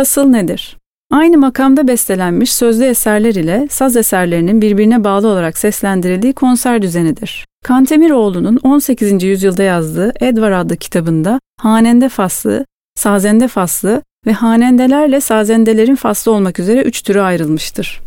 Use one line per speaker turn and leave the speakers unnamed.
Fasıl nedir? Aynı makamda bestelenmiş sözlü eserler ile saz eserlerinin birbirine bağlı olarak seslendirildiği konser düzenidir. Kantemiroğlu'nun 18. yüzyılda yazdığı Edvar adlı kitabında hanende faslı, sazende faslı ve hanendelerle sazendelerin faslı olmak üzere üç türü ayrılmıştır.